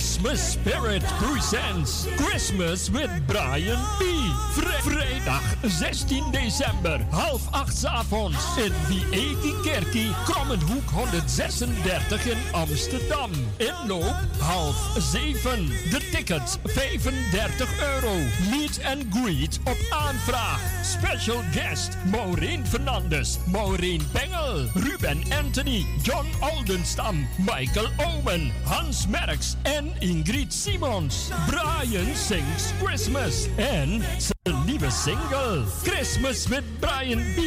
Yes. Christmas Spirit presents Christmas with Brian B. vrijdag 16 december, half acht avonds in Wieki Kerkie, Krommenhoek 136 in Amsterdam. Inloop half zeven. De tickets 35 euro. Meet and greet op aanvraag. Special guest Maureen Fernandes, Maureen Bengel, Ruben Anthony, John Oldenstam, Michael Owen, Hans Merks en Ingrid Simons. Brian sings Christmas en zijn nieuwe single Christmas with Brian B.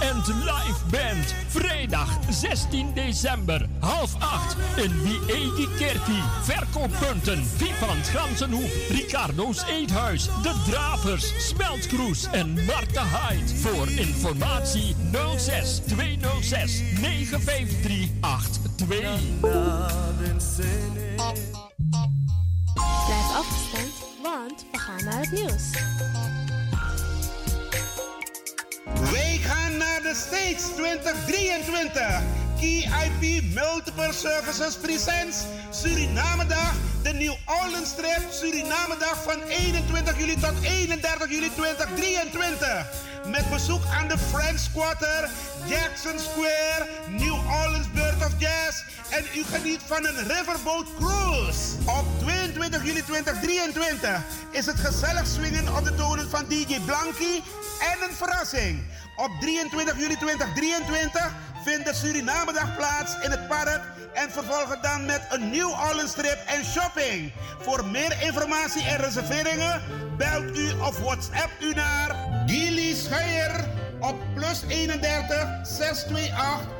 en live band. Vrijdag 16 december, half acht in Wiegi Kerkie. Verkooppunten Vivant Gansenhoef, Ricardo's Eethuis, De Dravers, Smeltkroes en Marta Hyde. Voor informatie 06 206 953 82. Blijf afgestemd, want we gaan naar het nieuws. Wij gaan naar de States 2023. KIP Multiple Services Presents Suriname Dag. De New Orleans Trip Suriname Dag van 21 juli tot 31 juli 2023. Met bezoek aan de French Quarter, Jackson Square, New Orleans Of Jazz. En u geniet van een Riverboat Cruise. Op 22 juli 2023 is het gezellig swingen op de tonen van DJ Blanky en een verrassing. Op 23 juli 2023 vindt de Surinamedag plaats in het park en vervolgen dan met een New Orleans trip en shopping. Voor meer informatie en reserveringen belt u of WhatsApp u naar Gilly Scheier op plus 31 628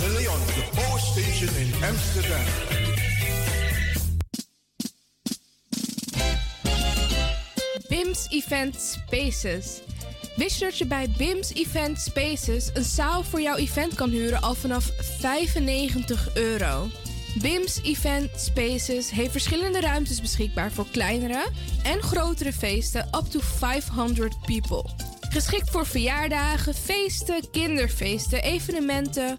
De Leon, the Power Station in Amsterdam. BIMS Event Spaces. Wist je dat je bij BIMS Event Spaces een zaal voor jouw event kan huren al vanaf 95 euro? BIMS Event Spaces heeft verschillende ruimtes beschikbaar voor kleinere en grotere feesten up to 500 people. Geschikt voor verjaardagen, feesten, kinderfeesten, evenementen,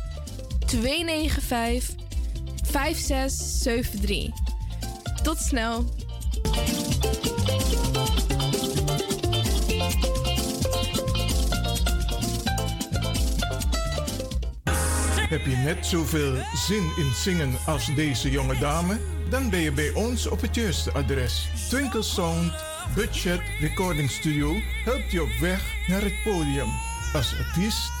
295 5673. Tot snel. Heb je net zoveel zin in zingen als deze jonge dame? Dan ben je bij ons op het juiste adres. Twinkle Sound Budget Recording Studio helpt je op weg naar het podium. Als artiest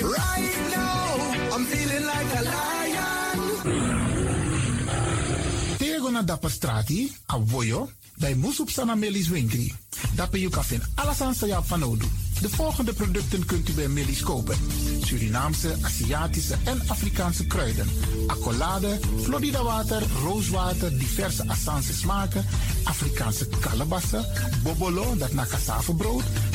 Right now, I'm feeling like a lion. Tego na dapper strati, a voyo, dai musup sana melis winkri. You kafin alasan sa yap van. De volgende producten kunt u bij Millie's kopen. Surinaamse, Aziatische en Afrikaanse kruiden. Accolade, Florida water, rooswater, diverse Assange smaken. Afrikaanse kalebassen, bobolo, dat na cassavebrood.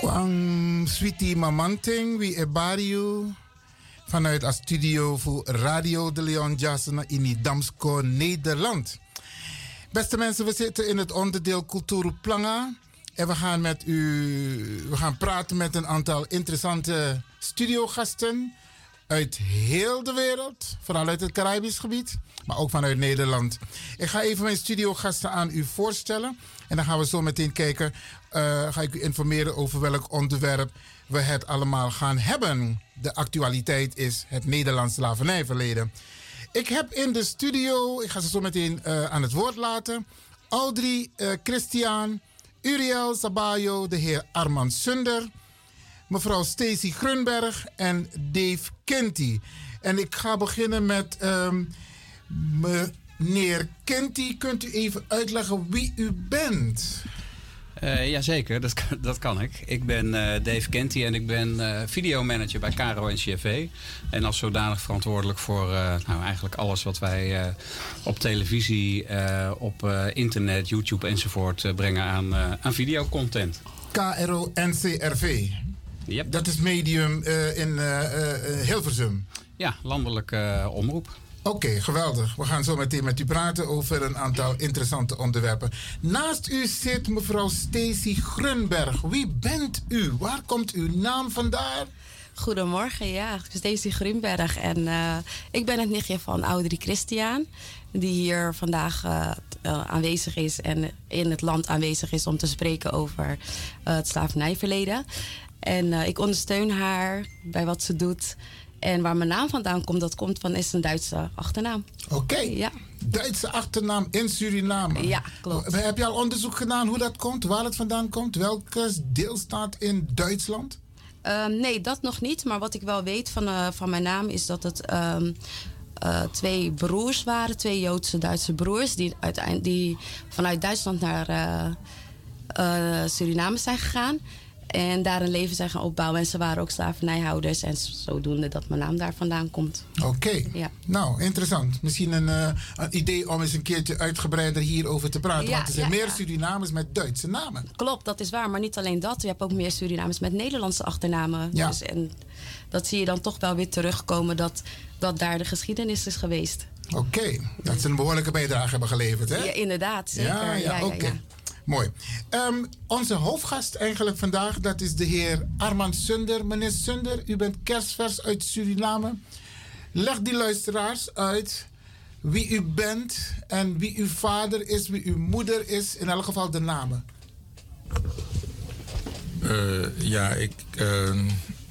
Kwang Sweetie Mamanting, wie ebariu. Vanuit een studio voor Radio de Leon Jassen in Damsko, Nederland. Beste mensen, we zitten in het onderdeel Culturu Planga. En we gaan met u we gaan praten met een aantal interessante studiogasten uit heel de wereld, vooral uit het Caribisch gebied, maar ook vanuit Nederland. Ik ga even mijn studiogasten aan u voorstellen en dan gaan we zo meteen kijken, uh, ga ik u informeren over welk onderwerp we het allemaal gaan hebben. De actualiteit is het Nederlands slavernijverleden. Ik heb in de studio, ik ga ze zo meteen uh, aan het woord laten, Audrey uh, Christian, Uriel Sabayo, de heer Armand Sunder, mevrouw Stacy Grunberg en Dave En ik ga beginnen met um, meneer Kenty. Kunt u even uitleggen wie u bent? Uh, jazeker, dat, dat kan ik. Ik ben uh, Dave Kenty en ik ben uh, videomanager bij Caro en CV. En als zodanig verantwoordelijk voor nou, eigenlijk alles wat wij op televisie, op internet, YouTube enzovoort brengen aan, aan videocontent. KRO NCRV. Yep. Dat is medium in Hilversum. Ja, landelijke omroep. Oké, okay, geweldig. We gaan zo meteen met u praten over een aantal interessante onderwerpen. Naast u zit mevrouw Stacy Grunberg. Wie bent u? Waar komt uw naam vandaan? Goedemorgen, ja. Stacy Grunberg. En uh, ik ben het nichtje van Audrey Christian. Die hier vandaag uh, uh, aanwezig is en in het land aanwezig is om te spreken over het slavernijverleden. En ik ondersteun haar bij wat ze doet. En waar mijn naam vandaan komt, dat komt van is een Duitse achternaam. Oké. Okay. Ja. Duitse achternaam in Suriname. Ja, klopt. Heb je al onderzoek gedaan hoe dat komt, waar het vandaan komt? Welke deelstaat in Duitsland? Uh, nee, dat nog niet. Maar wat ik wel weet van, van mijn naam is dat het um, uh, twee broers waren, twee Joodse Duitse broers, die, uiteindelijk, die vanuit Duitsland naar Suriname zijn gegaan. En daar een leven zijn gaan opbouwen. En ze waren ook slavernijhouders. En zodoende dat mijn naam daar vandaan komt. Oké. Ja. Nou, interessant. Misschien een, eh, een idee om eens een keertje uitgebreider hierover te praten. Ja, want er zijn ja, meer. Surinamers met Duitse namen. Klopt, dat is waar. Maar niet alleen dat. Je hebt ook meer Surinamers met Nederlandse achternamen. Ja. Dus, en dat zie je dan toch wel weer terugkomen dat, dat daar de geschiedenis is geweest. Oké, dat ze een behoorlijke bijdrage hebben geleverd, hè? Ja, inderdaad, zeker. Ja, ja, oké. Mooi. Ehm, onze hoofdgast eigenlijk vandaag, dat is de heer Armand Sunder. Meneer Sunder, u bent kerstvers uit Suriname. Leg die luisteraars uit wie u bent en wie uw vader is, wie uw moeder is. In elk geval de namen. Eh, ja, ik eh,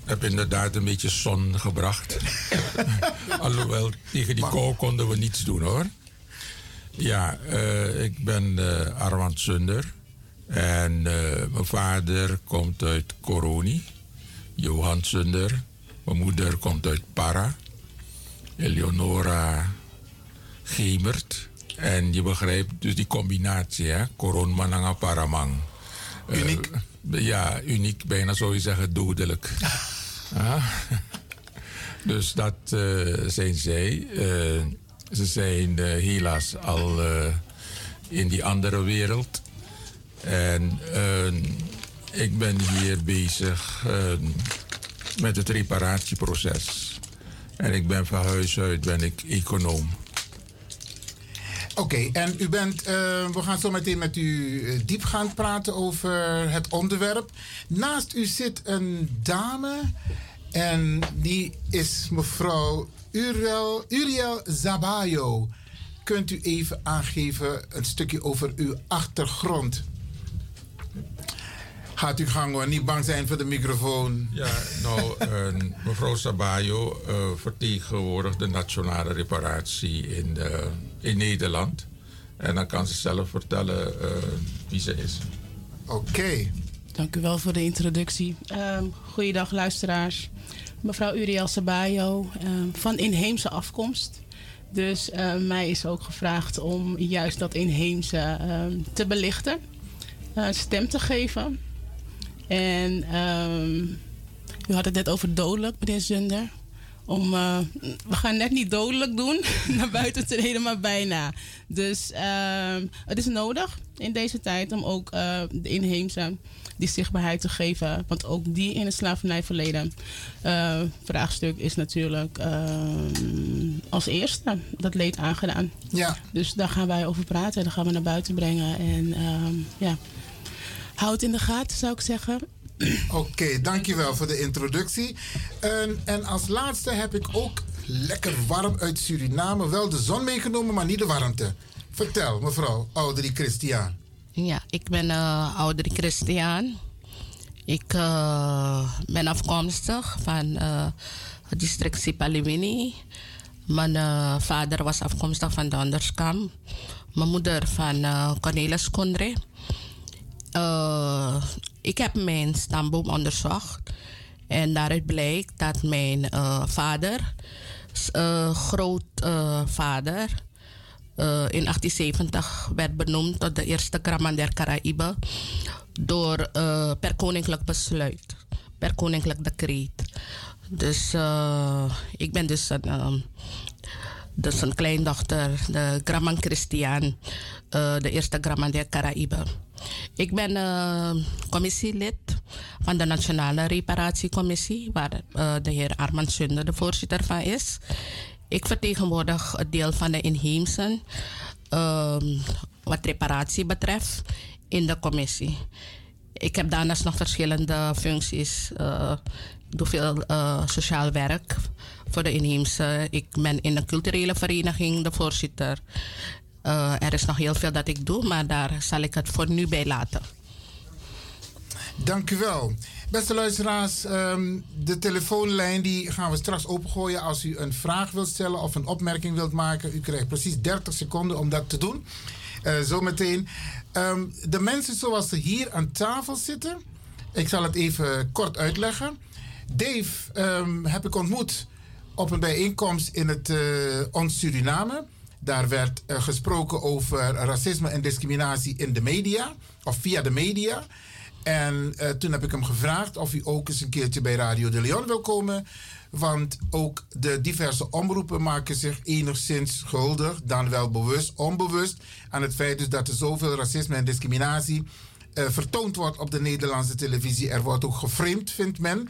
heb inderdaad een beetje zon gebracht. Alhoewel, tegen die kou konden we niets doen hoor. Ja, eh, ik ben eh, Armand Sunder. En eh, mijn vader komt uit Coroni. Johan Sunder. Mijn moeder komt uit Para. Eleonora Gemert. En je begrijpt dus die combinatie, hè? Coron Mananga Paramang. Uniek? ja, uniek. Bijna zou je zeggen dodelijk. Ah. Dus dat zijn zij. Ze zijn eh, helaas al eh, in die andere wereld. En eh, ik ben hier bezig eh, met het reparatieproces. En ik ben van huis uit ben ik econoom. Oké, en u bent, eh, we gaan zo meteen met u diepgaand praten over het onderwerp. Naast u zit een dame en die is mevrouw Uriel, Uriel Zabayo. Kunt u even aangeven een stukje over uw achtergrond? Gaat u gang hoor, niet bang zijn voor de microfoon. Ja, nou, eh, mevrouw Sabayo eh, vertegenwoordigt de nationale reparatie in, eh, in Nederland. En dan kan ze zelf vertellen eh, wie ze is. Oké. Dank u wel voor de introductie. Ehm goeiedag luisteraars. Mevrouw Uriel Sabayo, ehm, van inheemse afkomst. Dus eh, mij is ook gevraagd om juist dat inheemse ehm, te belichten. eh, stem te geven. En ehm, u had het net over dodelijk, meneer Zunder. Om, eh, we gaan net niet dodelijk doen naar buiten te treden, maar bijna. Dus ehm, het is nodig in deze tijd om ook eh, de inheemse die zichtbaarheid te geven. Want ook die in het slavernijverleden eh, vraagstuk is natuurlijk ehm, als eerste dat leed aangedaan. Ja. Dus daar gaan wij over praten en dat gaan we naar buiten brengen. En ehm, ja, houd in de gaten zou ik zeggen. Oké, dankjewel voor de introductie. En, en als laatste heb ik ook lekker warm uit Suriname. Wel de zon meegenomen, maar niet de warmte. Vertel, mevrouw Audrey Christian. Ja, ik ben uh, Audrey Christian. Ik uh, ben afkomstig van uh, het district Sipaliwini. Mijn vader was afkomstig van Donderskam. Mijn moeder van Cornelis Kondre. Ik heb mijn stamboom onderzocht. En daaruit blijkt dat mijn uh, vader, uh, grootvader, in 1870 werd benoemd tot de eerste Kraman der Caraïbe door per koninklijk besluit, per koninklijk decreet. Dus ik ben dus een, um, dus een kleindochter, de Graman Christian, de eerste Graman der Caraïbe. Ik ben uh, commissielid van de Nationale Reparatiecommissie, waar uh, de heer Armand Sunder de voorzitter van is. Ik vertegenwoordig het deel van de inheemsen wat reparatie betreft in de commissie. Ik heb daarnaast nog verschillende functies. ik doe veel sociaal werk voor de inheemse. Ik ben in een culturele vereniging de voorzitter. Uh, er is nog heel veel dat ik doe, maar daar zal ik het voor nu bij laten. Dank u wel. Beste luisteraars, um, de telefoonlijn die gaan we straks opengooien. Als u een vraag wilt stellen of een opmerking wilt maken, u krijgt precies 30 seconden om dat te doen. Uh, zometeen. Um, de mensen zoals ze hier aan tafel zitten, ik zal het even kort uitleggen. Dave um, heb ik ontmoet op een bijeenkomst in het uh, ons Suriname. Daar werd uh, gesproken over racisme en discriminatie in de media, of via de media. En uh, toen heb ik hem gevraagd of hij ook eens een keertje bij Radio de Leon wil komen. Want ook de diverse omroepen maken zich enigszins schuldig, dan wel bewust, onbewust, aan het feit dus dat er zoveel racisme en discriminatie uh, vertoond wordt op de Nederlandse televisie. Er wordt ook geframed, vindt men,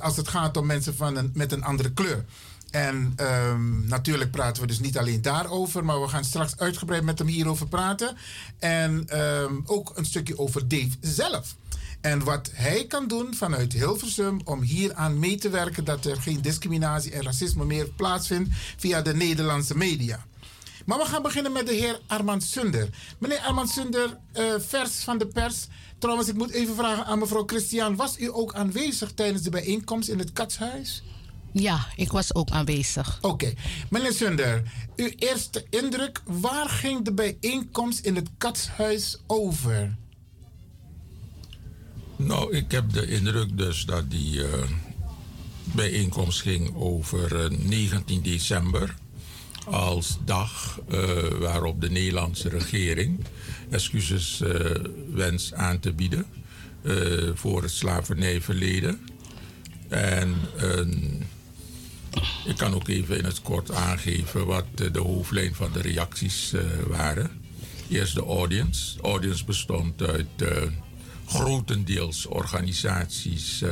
als het gaat om mensen van een, met een andere kleur. En um, natuurlijk praten we dus niet alleen daarover, maar we gaan straks uitgebreid met hem hierover praten. En um, ook een stukje over Dave zelf. En wat hij kan doen vanuit Hilversum om hier aan mee te werken dat er geen discriminatie en racisme meer plaatsvindt via de Nederlandse media. Maar we gaan beginnen met de heer Armand Sunder. Meneer Armand Sunder, uh, vers van de pers. Trouwens, ik moet even vragen aan mevrouw Christian. Was u ook aanwezig tijdens de bijeenkomst in het Katshuis? Ja, ik was ook aanwezig. Oké. Okay. Meneer Sunder, uw eerste indruk. Waar ging de bijeenkomst in het Katshuis over? Nou, ik heb de indruk dus dat die uh, bijeenkomst ging over uh, 19 december. Als dag uh, waarop de Nederlandse regering excuses wenst aan te bieden voor het slavernijverleden. En ik kan ook even in het kort aangeven wat de hoofdlijn van de reacties waren. Eerst de audience. De audience bestond uit grotendeels organisaties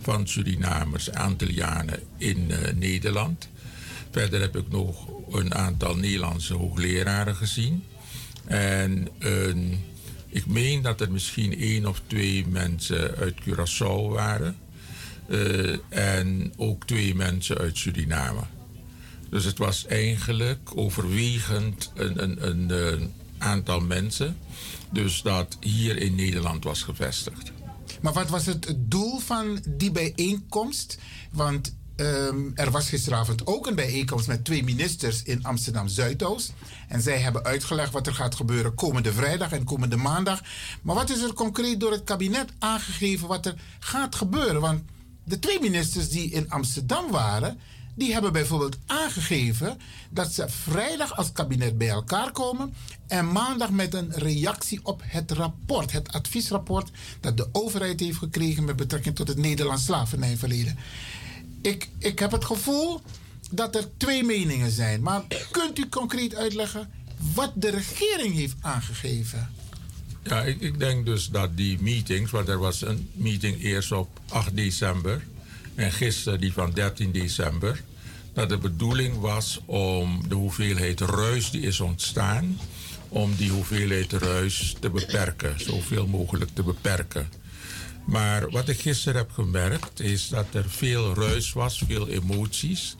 van Surinamers, Antillianen in Nederland. Verder heb ik nog een aantal Nederlandse hoogleraren gezien. En ik meen dat er misschien één of twee mensen uit Curaçao waren. Eh, en ook twee mensen uit Suriname. Dus het was eigenlijk overwegend een, een, een, aantal mensen dus dat hier in Nederland was gevestigd. Maar wat was het doel van die bijeenkomst? Want um, er was gisteravond ook een bijeenkomst met twee ministers in Amsterdam Zuidoost. En zij hebben uitgelegd wat er gaat gebeuren komende vrijdag en komende maandag. Maar wat is er concreet door het kabinet aangegeven wat er gaat gebeuren? Want de twee ministers die in Amsterdam waren, die hebben bijvoorbeeld aangegeven dat ze vrijdag als kabinet bij elkaar komen en maandag met een reactie op het rapport, het adviesrapport dat de overheid heeft gekregen met betrekking tot het Nederlands slavernijverleden. Ik, ik heb het gevoel dat er twee meningen zijn, maar kunt u concreet uitleggen wat de regering heeft aangegeven? Ja, ik, ik denk dus dat die meetings, want er was een meeting eerst op 8 december en gisteren die van 13 december, dat de bedoeling was om de hoeveelheid ruis die is ontstaan, om die hoeveelheid ruis te beperken, zoveel mogelijk te beperken. Maar wat ik gisteren heb gemerkt is dat er veel ruis was, veel emoties.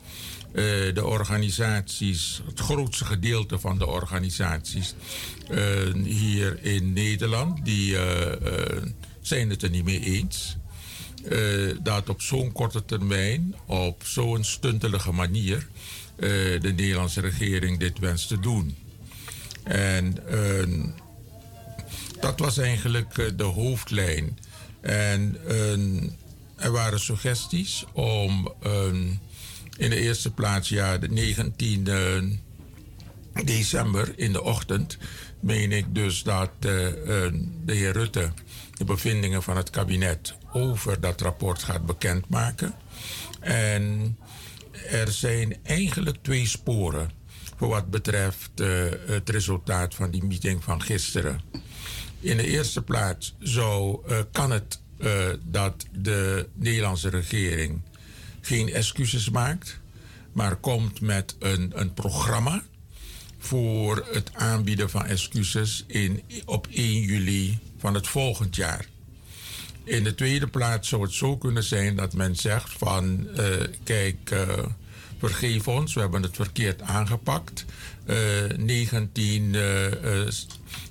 Uh, de organisaties, het grootste gedeelte van de organisaties uh, hier in Nederland, die uh, zijn het er niet mee eens. Dat op zo'n korte termijn, op zo'n stuntelige manier, de Nederlandse regering dit wenst te doen. En uh, dat was eigenlijk de hoofdlijn. En er waren suggesties om in de eerste plaats, ja, de 19 december in de ochtend, meen ik dus dat de heer Rutte de bevindingen van het kabinet over dat rapport gaat bekendmaken. En er zijn eigenlijk twee sporen voor wat betreft uh, het resultaat van die meeting van gisteren. In de eerste plaats zou, kan het dat de Nederlandse regering geen excuses maakt, maar komt met een, een programma voor het aanbieden van excuses in, op 1 juli van het volgend jaar. In de tweede plaats zou het zo kunnen zijn dat men zegt van uh, kijk, uh, vergeef ons, we hebben het verkeerd aangepakt. Uh, eh, 19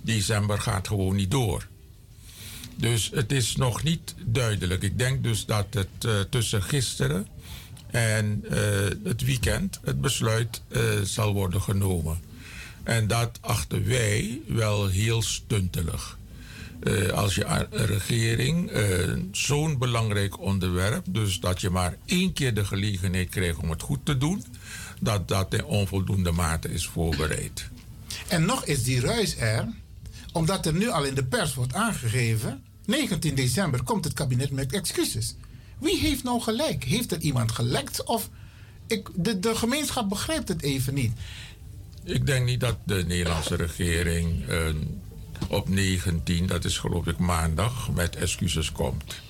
december gaat gewoon niet door. Dus het is nog niet duidelijk. Ik denk dus dat het tussen gisteren en het weekend het besluit zal worden genomen. En dat achten wij wel heel stuntelig. Uh, als je regering zo'n belangrijk onderwerp, dus dat je maar één keer de gelegenheid krijgt om het goed te doen, dat dat in onvoldoende mate is voorbereid. En nog is die ruis er, omdat er nu al in de pers wordt aangegeven, 19 december komt het kabinet met excuses. Wie heeft nou gelijk? Heeft er iemand gelekt? Of ik, de, de gemeenschap begrijpt het even niet. Ik denk niet dat de Nederlandse regering uh, op 19, dat is geloof ik maandag, met excuses komt.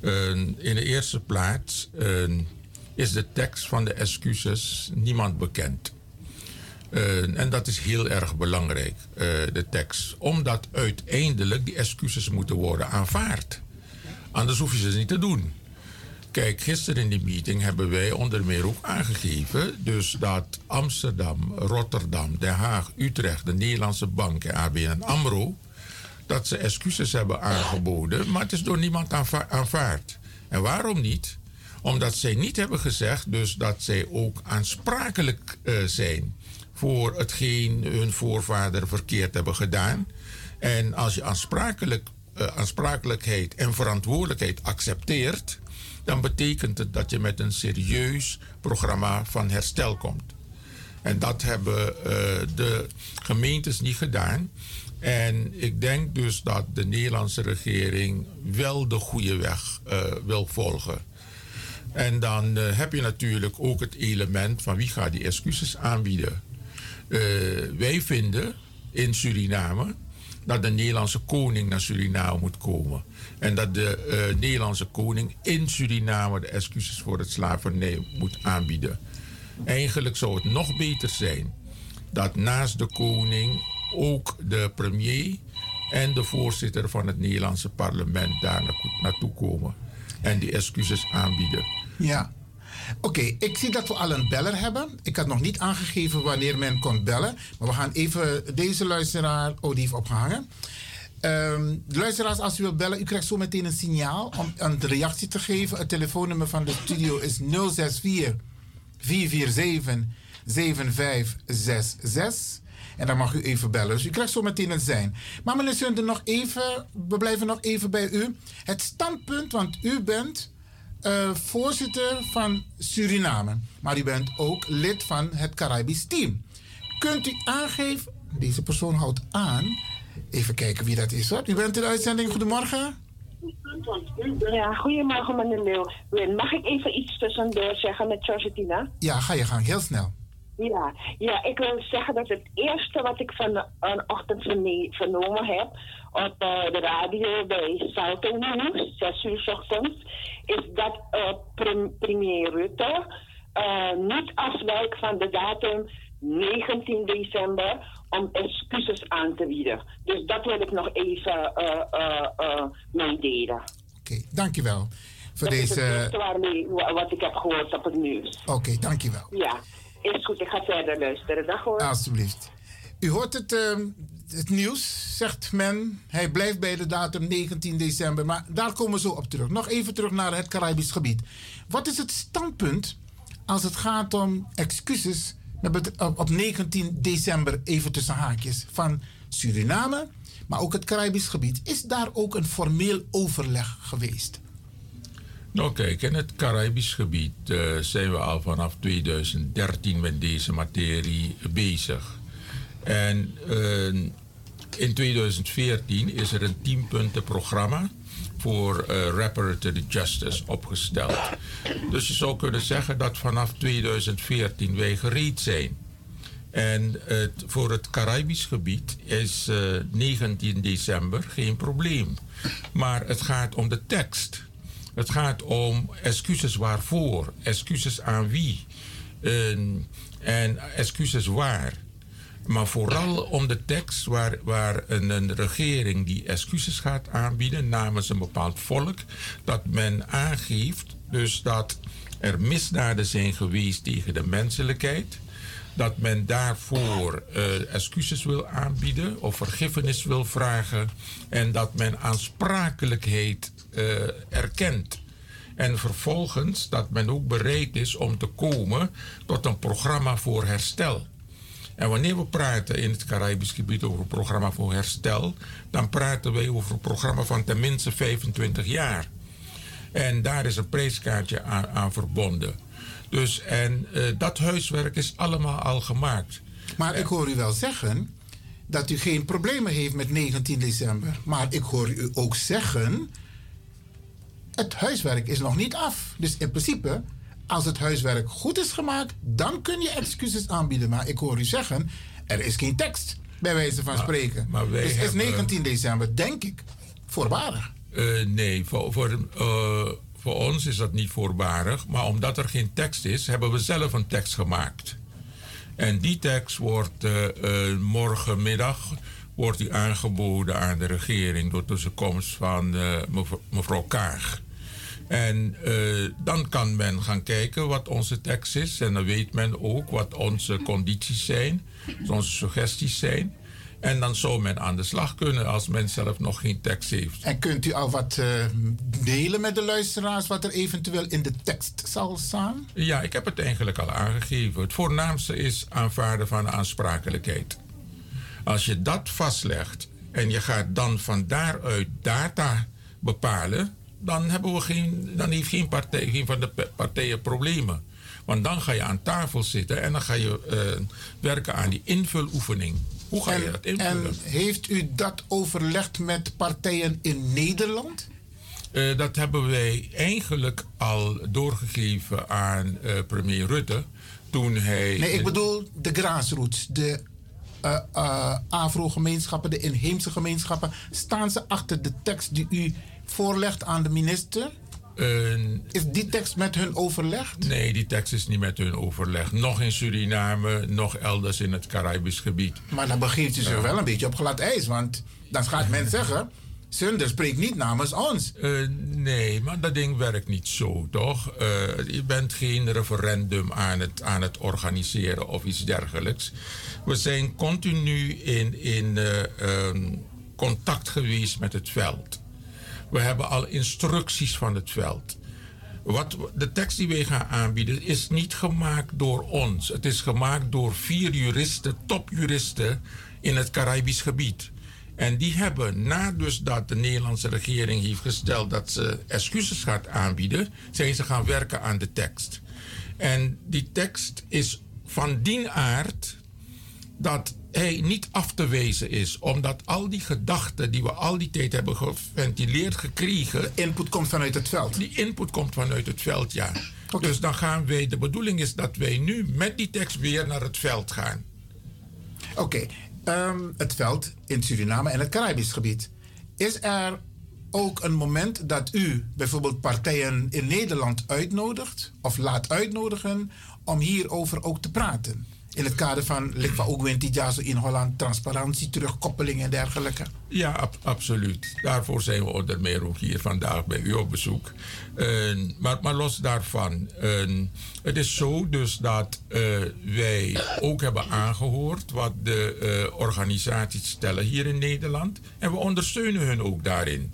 Uh, in de eerste plaats uh, is de tekst van de excuses niemand bekend. en dat is heel erg belangrijk, de tekst. Omdat uiteindelijk die excuses moeten worden aanvaard. Anders hoef je ze niet te doen. Kijk, gisteren in die meeting hebben wij onder meer ook aangegeven... dus dat Amsterdam, Rotterdam, Den Haag, Utrecht... de Nederlandse Bank en ABN AMRO... dat ze excuses hebben aangeboden... maar het is door niemand aanvaard. En waarom niet? Omdat zij niet hebben gezegd dus dat zij ook aansprakelijk uh, zijn... voor hetgeen hun voorvader verkeerd hebben gedaan. En als je aansprakelijk, uh, aansprakelijkheid en verantwoordelijkheid accepteert dan betekent het dat je met een serieus programma van herstel komt. En dat hebben uh, de gemeentes niet gedaan. En ik denk dus dat de Nederlandse regering wel de goede weg uh, wil volgen. En dan uh, heb je natuurlijk ook het element van wie gaat die excuses aanbieden. wij vinden in Suriname dat de Nederlandse koning naar Suriname moet komen. En dat de uh, Nederlandse koning in Suriname de excuses voor het slavernij moet aanbieden. Eigenlijk zou het nog beter zijn dat naast de koning ook de premier en de voorzitter van het Nederlandse parlement daar naartoe komen en die excuses aanbieden. Ja. Oké, ik zie dat we al een beller hebben. Ik had nog niet aangegeven wanneer men kon bellen. Maar we gaan even deze luisteraar, oh die heeft opgehangen. Um, luisteraars, als u wilt bellen, u krijgt zo meteen een signaal om een reactie te geven. Het telefoonnummer van de studio is 064 447 7566. En dan mag u even bellen. Dus u krijgt zo meteen een zijn. Maar meneer nog even, we blijven nog even bij u. Het standpunt, want u bent uh, voorzitter van Suriname. Maar u bent ook lid van het Caribisch team. Kunt u aangeven, deze persoon houdt aan Even kijken wie dat is hoor. U bent in de uitzending. Goedemorgen. Ja, goedemorgen meneer Leeuw. Mag ik even iets tussendoor zeggen met Georgetina? Ja, ga je gang. Heel snel. Ja, ja, ik wil zeggen dat het eerste wat ik van een ochtend vernomen heb op uh, de radio bij Salto News, 6 uur ochtends, is dat uh, premier Rutte uh, niet afwijkt van de datum 19 december om excuses aan te bieden. Dus dat wil ik nog even meedelen. Oké, okay, dankjewel. Voor dat deze... is het waarmee, wat ik heb gehoord op het nieuws. Oké, okay, dankjewel. Ja, is goed. Ik ga verder luisteren. Dag hoor. Alsjeblieft. U hoort het, uh, het nieuws, zegt men. Hij blijft bij de datum 19 december. Maar daar komen we zo op terug. Nog even terug naar het Caribisch gebied. Wat is het standpunt als het gaat om excuses op 19 december, even tussen haakjes, van Suriname, maar ook het Caribisch gebied. Is daar ook een formeel overleg geweest? Nou kijk, in het Caribisch gebied uh, zijn we al vanaf 2013 met deze materie bezig. En uh, in 2014 is er een tienpuntenprogramma voor uh, reparative justice opgesteld. Dus je zou kunnen zeggen dat vanaf 2014 wij gereed zijn. En het, voor het Caribisch gebied is uh, eh, 19 december geen probleem. Maar het gaat om de tekst. Het gaat om excuses waarvoor, excuses aan wie en, excuses waar. Maar vooral om de tekst waar, waar een, een, regering die excuses gaat aanbieden namens een bepaald volk, dat men aangeeft dus dat er misdaden zijn geweest tegen de menselijkheid, dat men daarvoor uh, excuses wil aanbieden of vergiffenis wil vragen en dat men aansprakelijkheid erkent. En vervolgens dat men ook bereid is om te komen tot een programma voor herstel. En wanneer we praten in het Caribisch gebied over een programma voor herstel, dan praten wij over een programma van tenminste 25 jaar. En daar is een prijskaartje aan, aan verbonden. Dus en uh, dat huiswerk is allemaal al gemaakt. Maar ik hoor u wel zeggen, dat u geen problemen heeft met 19 december. Maar ik hoor u ook zeggen, het huiswerk is nog niet af. Dus in principe, als het huiswerk goed is gemaakt, dan kun je excuses aanbieden. Maar ik hoor u zeggen, er is geen tekst, bij wijze van spreken. Maar wij dus is hebben- 19 december, denk ik, voorbarig. Eh, nee, voor, voor, eh, voor ons is dat niet voorbarig. Maar omdat er geen tekst is, hebben we zelf een tekst gemaakt. En die tekst wordt eh, morgenmiddag wordt die aangeboden aan de regering door tussenkomst van mev- mevrouw Kaag. En eh, dan kan men gaan kijken wat onze tekst is. En dan weet men ook wat onze condities zijn, wat onze suggesties zijn. En dan zou men aan de slag kunnen als men zelf nog geen tekst heeft. En kunt u al wat eh, delen met de luisteraars wat er eventueel in de tekst zal staan? Ja, ik heb het eigenlijk al aangegeven. Het voornaamste is aanvaarden van de aansprakelijkheid. Als je dat vastlegt en je gaat dan van daaruit data bepalen, dan, hebben we geen, dan heeft geen, partij, geen van de partijen problemen. Want dan ga je aan tafel zitten en dan ga je eh, werken aan die invuloefening. Hoe ga je dat invullen? En heeft u dat overlegd met partijen in Nederland? Eh, dat hebben wij eigenlijk al doorgegeven aan eh, premier Rutte. Toen hij. Nee, ik bedoel de grassroots, de eh, Afro-gemeenschappen, de inheemse gemeenschappen. Staan ze achter de tekst die u voorlegt aan de minister? Is die tekst met hun overlegd? Nee, die tekst is niet met hun overleg. Nog in Suriname, nog elders in het Caribisch gebied. Maar dan begeeft u zich wel een beetje op glad ijs, want dan gaat men zeggen... Sunder spreekt niet namens ons. Eh, nee, maar dat ding werkt niet zo, toch? Eh, je bent geen referendum aan het, aan het organiseren of iets dergelijks. We zijn continu in, in eh, ehm, contact geweest met het veld. We hebben al instructies van het veld. Wat, de tekst die wij gaan aanbieden is niet gemaakt door ons. Het is gemaakt door vier juristen, topjuristen in het Caribisch gebied. En die hebben, na dus dat de Nederlandse regering heeft gesteld dat ze excuses gaat aanbieden, zijn ze gaan werken aan de tekst. En die tekst is van die aard dat hij niet af te wezen is, omdat al die gedachten die we al die tijd hebben geventileerd gekregen. De input komt vanuit het veld. Die input komt vanuit het veld, ja. Dus dan gaan wij, de bedoeling is dat wij nu met die tekst weer naar het veld gaan. Oké, ehm, het veld in Suriname en het Caribisch gebied. Is er ook een moment dat u bijvoorbeeld partijen in Nederland uitnodigt of laat uitnodigen om hierover ook te praten? In het kader van Likwa ook Jazo in Holland, transparantie, terugkoppeling en dergelijke. Ja, ab- absoluut. Daarvoor zijn we onder meer ook hier vandaag bij u op bezoek. Eh, maar, maar los daarvan, eh, het is zo dus dat eh, wij ook hebben aangehoord wat de eh, organisaties stellen hier in Nederland. En we ondersteunen hun ook daarin.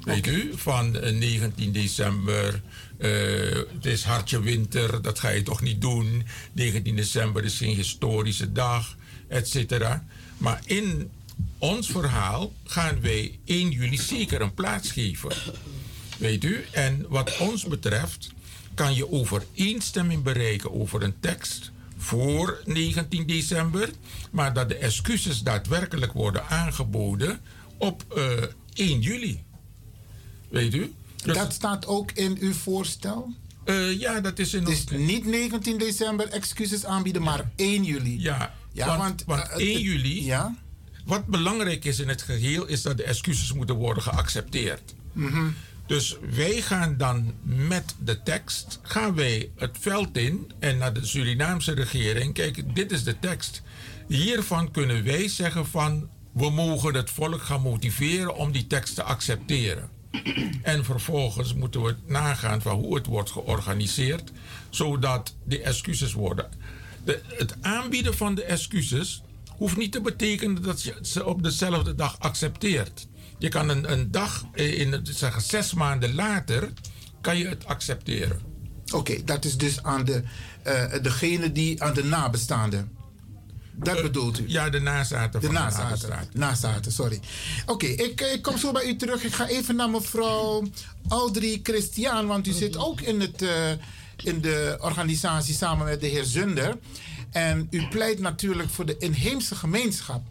Weet u, van eh, 19 december, eh, het is hartje winter, dat ga je toch niet doen. 19 december is geen historische dag, et cetera. Maar in ons verhaal gaan wij 1 juli zeker een plaats geven. Weet u? En wat ons betreft kan je overeenstemming bereiken over een tekst voor 19 december, maar dat de excuses daadwerkelijk worden aangeboden op eh 1 juli. Weet u? Dus- dat staat ook in uw voorstel? Eh, ja, dat is in Dus niet 19 december excuses aanbieden, maar 1 juli. Ja, ja want, want, want eh, 1 het- juli, Ja? wat belangrijk is in het geheel, is dat de excuses moeten worden geaccepteerd. Mhm. Dus wij gaan dan met de tekst, gaan wij het veld in en naar de Surinaamse regering. Kijk, dit is de tekst. Hiervan kunnen wij zeggen van, we mogen het volk gaan motiveren om die tekst te accepteren. En vervolgens moeten we nagaan van hoe het wordt georganiseerd, zodat de excuses worden. De, het aanbieden van de excuses hoeft niet te betekenen dat je ze op dezelfde dag accepteert. Je kan een, een dag, eh, in, zeggen, zes maanden later, kan je het accepteren. Oké, dat is dus aan de, eh, degene die aan de nabestaanden. Dat bedoelt u? Ja, de nazaten De nazaten. Nazaten, sorry. Oké, ik, ik kom zo bij u terug. Ik ga even naar mevrouw Audrey Christian, want u zit ook in, het, eh, in de organisatie samen met de heer Zunder. En u pleit natuurlijk voor de inheemse gemeenschap.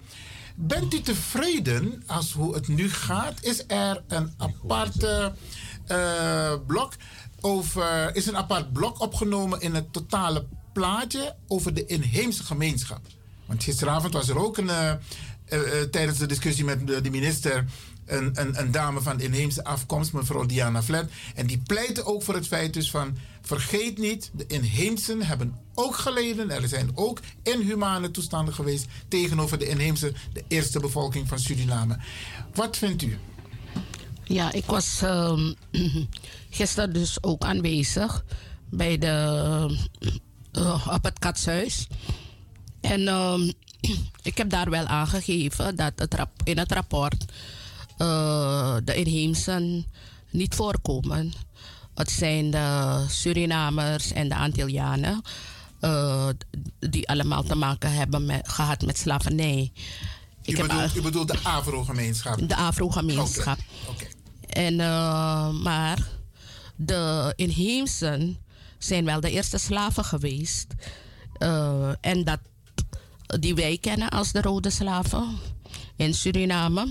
Bent u tevreden als hoe het nu gaat? Is er een aparte uh, blok over, is een apart blok opgenomen in het totale plaatje over de inheemse gemeenschap? Want gisteravond was er ook een, uh, uh, tijdens de discussie met de minister een, een, een, dame van inheemse afkomst, mevrouw Diana Flat. En die pleitte ook voor het feit dus van... vergeet niet, de inheemsen hebben ook geleden. Er zijn ook inhumane toestanden geweest... tegenover de inheemse, de eerste bevolking van Suriname. Wat vindt u? Ja, ik was uh, gisteren dus ook aanwezig... bij de, uh, op het katshuis. En ehm, ik heb daar wel aangegeven dat het in het rapport uh, de inheemsen niet voorkomen. Het zijn de Surinamers en de Antillianen. Uh, die allemaal te maken hebben met, gehad met slavernij. Ik u, bedoelt, u bedoelt de Afro-gemeenschap? De Afro-gemeenschap. Okay. En, uh, maar de inheemsen zijn wel de eerste slaven geweest. Uh, en dat, die wij kennen als de rode slaven in Suriname.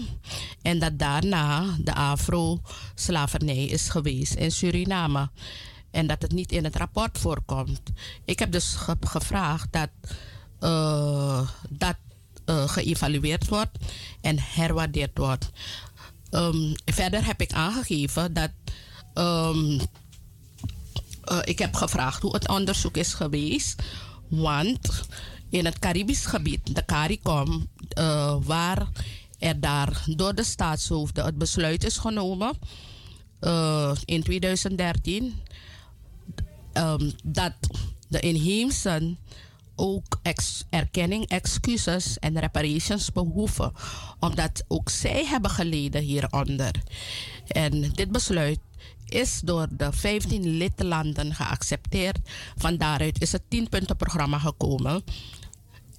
En dat daarna de afro-slavernij is geweest in Suriname. En dat het niet in het rapport voorkomt. Ik heb dus gevraagd dat uh, dat uh, geëvalueerd wordt en herwaardeerd wordt. Um, verder heb ik aangegeven dat um, uh, ik heb gevraagd hoe het onderzoek is geweest. Want in het Caribisch gebied, de CARICOM, uh, waar er daar door de staatshoofden het besluit is genomen uh, in 2013 um, dat de inheemsen ook erkenning, excuses en reparations behoeven, omdat ook zij hebben geleden hieronder. En dit besluit is door de 15 lidlanden geaccepteerd. Van daaruit is het 10-puntenprogramma gekomen.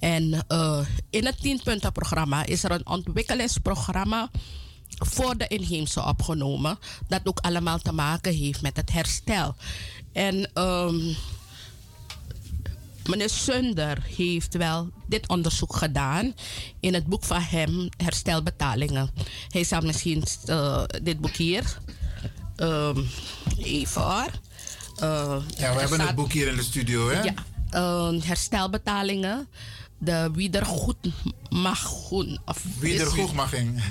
En uh, in het 10-puntenprogramma is er een ontwikkelingsprogramma voor de inheemse opgenomen. Dat ook allemaal te maken heeft met het herstel. En um, meneer Sunder heeft wel dit onderzoek gedaan in het boek van hem, Herstelbetalingen. Hij zal misschien uh, dit boek hier um, even hoor. Uh, ja, we hebben het boek hier in de studio, hè? Ja, uh, herstelbetalingen de Wiedergoedmachung.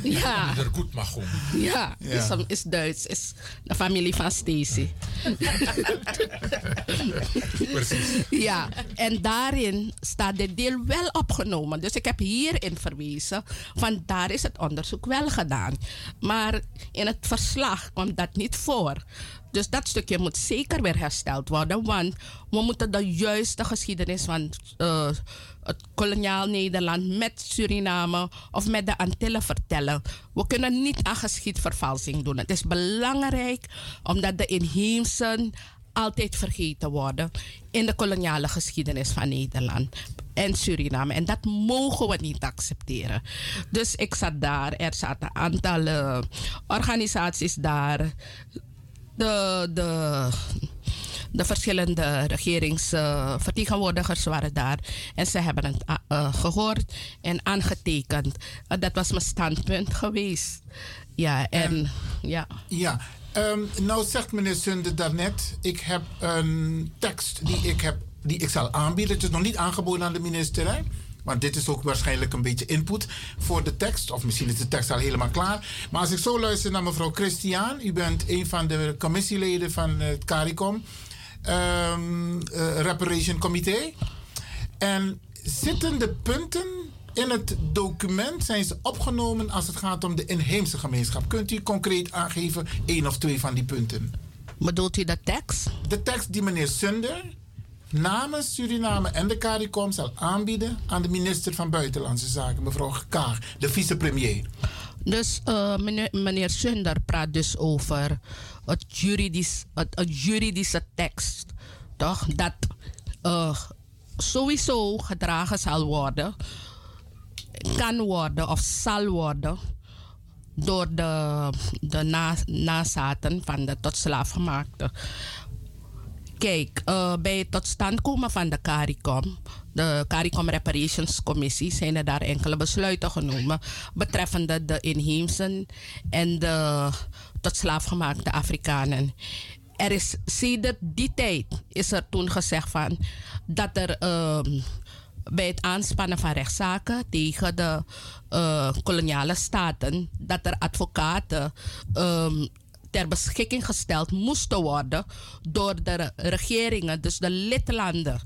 Ja. Wiedergoedmachung. Ja, ja. Is, is Duits. Is de familie van Stacy. Precies. Ja, en daarin staat dit deel wel opgenomen. Dus ik heb hierin verwezen. Van daar is het onderzoek wel gedaan. Maar in het verslag komt dat niet voor. Dus dat stukje moet zeker weer hersteld worden. Want we moeten de juiste geschiedenis van uh, het koloniaal Nederland met Suriname of met de Antillen vertellen. We kunnen niet aan geschiedvervalsing doen. Het is belangrijk omdat de inheemsen altijd vergeten worden in de koloniale geschiedenis van Nederland en Suriname. En dat mogen we niet accepteren. Dus ik zat daar, er zaten een aantal organisaties daar. De, de de verschillende regeringsvertegenwoordigers waren daar. En ze hebben het uh, gehoord en aangetekend. Uh, dat was mijn standpunt geweest. Ja, en, ja. Ja, um, nou zegt meneer Sunde daarnet, ik heb een tekst die ik, heb, die ik zal aanbieden. Het is nog niet aangeboden aan de minister, hè? Want dit is ook waarschijnlijk een beetje input voor de tekst. Of misschien is de tekst al helemaal klaar. Maar als ik zo luister naar mevrouw Christian. U bent een van de commissieleden van het CARICOM um, uh, Reparation Comité. En zitten de punten in het document, zijn ze opgenomen als het gaat om de inheemse gemeenschap? Kunt u concreet aangeven één of twee van die punten? Bedoelt u de tekst? De tekst die meneer Sunder namens Suriname en de CARICOM zal aanbieden aan de minister van Buitenlandse Zaken, mevrouw Kaag, de vicepremier. Dus uh, meneer, meneer Sunder praat dus over het, juridisch, juridische tekst. Toch? Dat uh, sowieso gedragen zal worden, kan worden of zal worden door de, de na, nazaten van de tot slaafgemaakte. Kijk, uh, bij het tot stand komen van de CARICOM, de CARICOM Reparations Commissie, zijn er daar enkele besluiten genomen betreffende de inheemsen en de tot slaafgemaakte Afrikanen. Er is sinds die tijd is er toen gezegd van dat er uh, bij het aanspannen van rechtszaken tegen de uh, koloniale staten, dat er advocaten um, ter beschikking gesteld moesten worden door de regeringen, dus de lidlanden.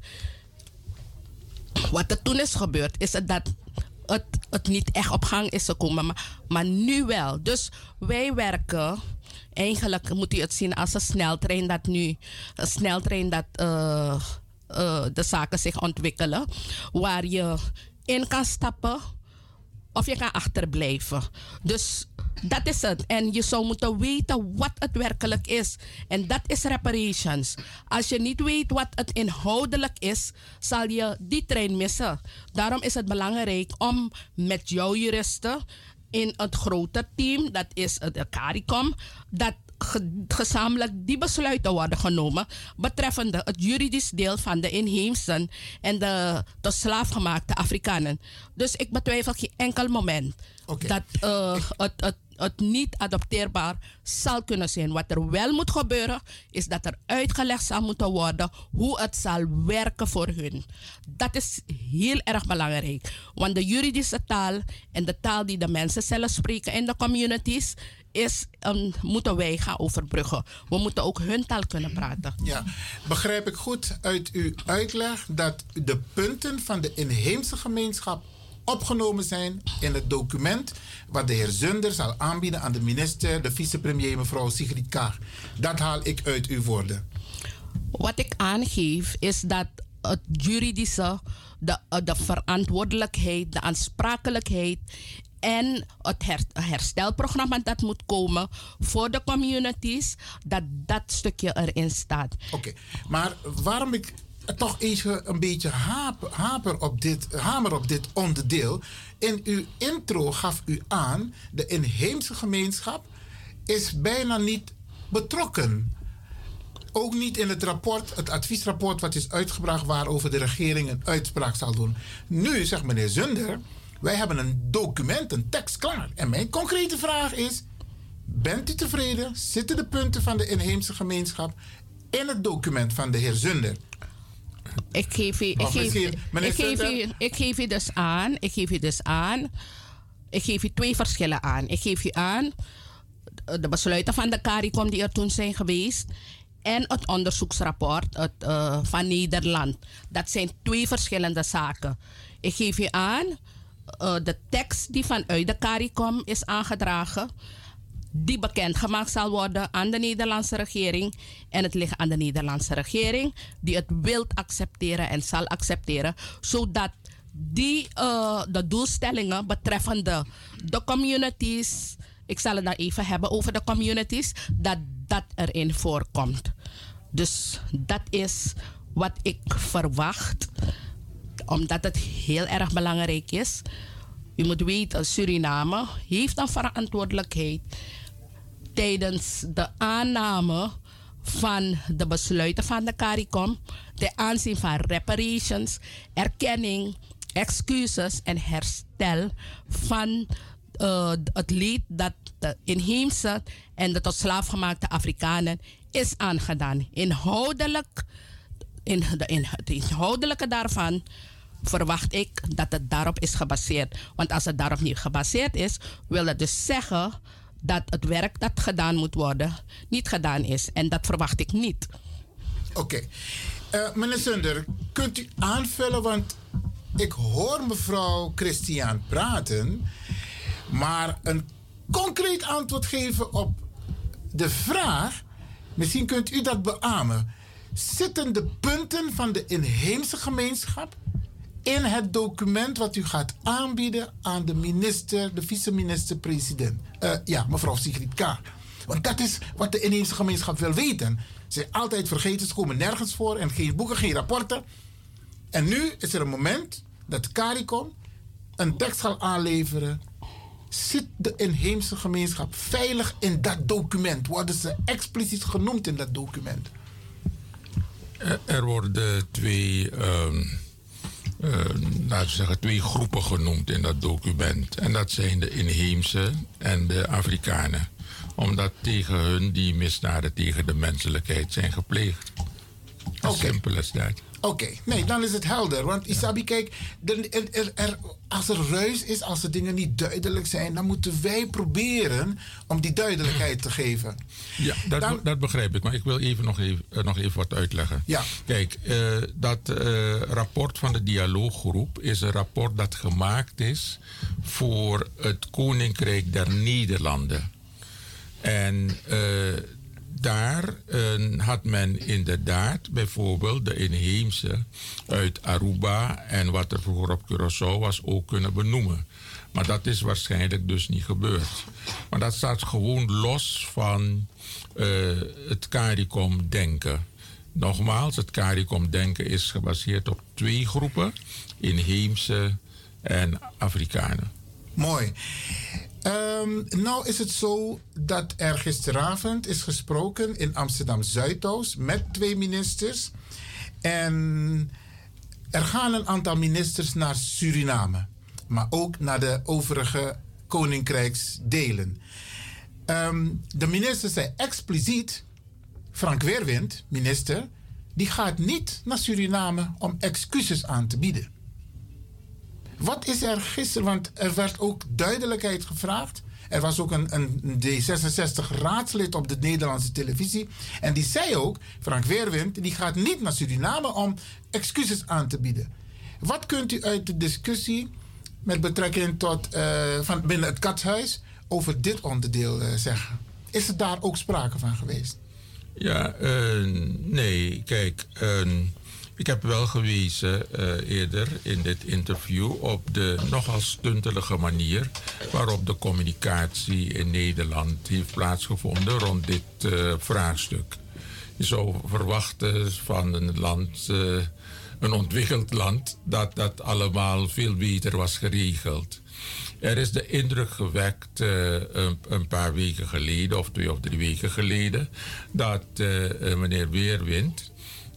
Wat er toen is gebeurd, is dat het, het niet echt op gang is gekomen, maar, maar nu wel. Dus wij werken, eigenlijk moet u het zien als een sneltrein dat nu, een sneltrein dat uh, uh, de zaken zich ontwikkelen, waar je in kan stappen of je kan achterblijven. Dus dat is het. En je zou moeten weten wat het werkelijk is. En dat is reparations. Als je niet weet wat het inhoudelijk is, zal je die trein missen. Daarom is het belangrijk om met jouw juristen in het grote team, dat is het CARICOM, dat gezamenlijk die besluiten worden genomen betreffende het juridisch deel van de inheemsen en de tot slaafgemaakte Afrikanen. Dus ik betwijfel geen enkel moment dat uh, het, het, het niet adopteerbaar zal kunnen zijn. Wat er wel moet gebeuren, is dat er uitgelegd zal moeten worden hoe het zal werken voor hun. Dat is heel erg belangrijk. Want de juridische taal en de taal die de mensen zelf spreken in de communities, is, um, moeten wij gaan overbruggen. We moeten ook hun taal kunnen praten. Ja, begrijp ik goed uit uw uitleg dat de punten van de inheemse gemeenschap opgenomen zijn in het document wat de heer Zunder zal aanbieden aan de minister, de vicepremier mevrouw Sigrid Kaag. Dat haal ik uit uw woorden. Wat ik aangeef is dat het juridische, de, de verantwoordelijkheid, de aansprakelijkheid en het herstelprogramma dat moet komen voor de communities, dat dat stukje erin staat. Oké, maar waarom ik toch even een beetje haper op dit, hamer op dit onderdeel. In uw intro gaf u aan, de inheemse gemeenschap is bijna niet betrokken. Ook niet in het rapport, het adviesrapport wat is uitgebracht waarover de regering een uitspraak zal doen. Nu zegt meneer Zunder, wij hebben een document, een tekst klaar. En mijn concrete vraag is, bent u tevreden? Zitten de punten van de inheemse gemeenschap in het document van de heer Zunder? Ik geef je, ik geef, ik, geef je, ik geef je dus aan, ik geef je dus aan, ik geef je twee verschillen aan. Ik geef je aan de besluiten van de CARICOM die er toen zijn geweest en het onderzoeksrapport het, uh, van Nederland. Dat zijn twee verschillende zaken. Ik geef je aan uh, de tekst die vanuit de CARICOM is aangedragen die bekendgemaakt zal worden aan de Nederlandse regering. En het ligt aan de Nederlandse regering die het wil accepteren en zal accepteren, zodat die, uh, de doelstellingen betreffende de communities, ik zal het dan even hebben over de communities, dat dat erin voorkomt. Dus dat is wat ik verwacht, omdat het heel erg belangrijk is. Je moet weten, Suriname heeft een verantwoordelijkheid tijdens de aanname van de besluiten van de CARICOM, de aanzien van reparations, erkenning, excuses en herstel van uh, het leed dat de inheemse en de tot slaafgemaakte Afrikanen is aangedaan. Inhoudelijk, in de, het inhoudelijke daarvan verwacht ik dat het daarop is gebaseerd. Want als het daarop niet gebaseerd is, wil dat dus zeggen dat het werk dat gedaan moet worden niet gedaan is. En dat verwacht ik niet. Oké. Okay. Uh, meneer Sunder, kunt u aanvullen, want ik hoor mevrouw Christian praten, maar een concreet antwoord geven op de vraag, misschien kunt u dat beamen. Zitten de punten van de inheemse gemeenschap in het document wat u gaat aanbieden aan de minister, de vice-minister-president. Uh, ja, mevrouw Sigrid K. Want dat is wat de inheemse gemeenschap wil weten. Ze zijn altijd vergeten, ze komen nergens voor en geen boeken, geen rapporten. En nu is er een moment dat CARICOM een tekst gaat aanleveren. Zit de inheemse gemeenschap veilig in dat document? Worden ze expliciet genoemd in dat document? Er worden twee, um, laten we zeggen, twee groepen genoemd in dat document. En dat zijn de inheemse en de Afrikanen. Omdat tegen hun die misdaden tegen de menselijkheid zijn gepleegd. As simpel as dat. Oké, nee, dan is het helder. Want Isabi, kijk, er, er, als er ruis is, als de dingen niet duidelijk zijn, dan moeten wij proberen om die duidelijkheid te geven. Ja, dat, dat begrijp ik. Maar ik wil even nog even, eh, nog even wat uitleggen. Ja. Kijk, uh, dat uh, rapport van de dialooggroep is een rapport dat gemaakt is voor het Koninkrijk der Nederlanden. En daar uh, had men inderdaad bijvoorbeeld de inheemse uit Aruba en wat er vroeger op Curaçao was ook kunnen benoemen. Maar dat is waarschijnlijk dus niet gebeurd. Maar dat staat gewoon los van uh, het CARICOM-denken. Nogmaals, het CARICOM-denken is gebaseerd op twee groepen: inheemse en Afrikanen. Mooi. Um, nou is het zo dat er gisteravond is gesproken in Amsterdam Zuidoost met twee ministers. En er gaan een aantal ministers naar Suriname, maar ook naar de overige koninkrijksdelen. Um, de minister zei expliciet, Frank Weerwind, minister, die gaat niet naar Suriname om excuses aan te bieden. Wat is er gisteren? Want er werd ook duidelijkheid gevraagd. Er was ook een, een D66-raadslid op de Nederlandse televisie. En die zei ook, Frank Weerwind, die gaat niet naar Suriname om excuses aan te bieden. Wat kunt u uit de discussie met betrekking tot uh, van binnen het katshuis over dit onderdeel uh, zeggen? Is er daar ook sprake van geweest? Ja, uh, nee, kijk. Ik heb wel gewezen uh, eerder in dit interview op de nogal stuntelige manier waarop de communicatie in Nederland heeft plaatsgevonden rond dit uh, vraagstuk. Je zou verwachten van een land, uh, een ontwikkeld land, dat dat allemaal veel beter was geregeld. Er is de indruk gewekt een, een, paar weken geleden, of twee of drie weken geleden, dat meneer Weerwind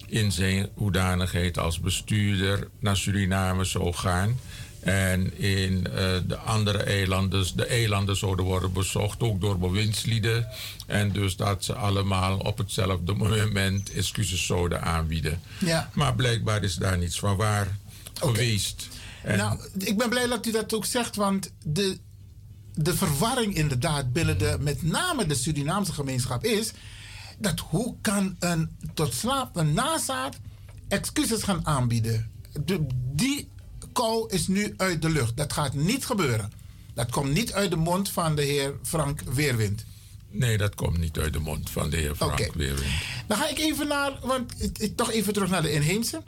in zijn hoedanigheid als bestuurder naar Suriname zou gaan. En in uh, de andere eilanden, de eilanden zouden worden bezocht, ook door bewindslieden. En dus dat ze allemaal op hetzelfde moment excuses zouden aanbieden. Ja. Maar blijkbaar is daar niets van waar okay. geweest. En nou, ik ben blij dat u dat ook zegt, want de, de verwarring inderdaad binnen de, met name de Surinaamse gemeenschap is dat hoe kan een tot slaap een nazaat excuses gaan aanbieden? De, die kou is nu uit de lucht. Dat gaat niet gebeuren. Dat komt niet uit de mond van de heer Frank Weerwind. Nee, dat komt niet uit de mond van de heer Frank okay. Weerwind. Dan ga ik even naar, want ik, ik, toch even terug naar de inheemse.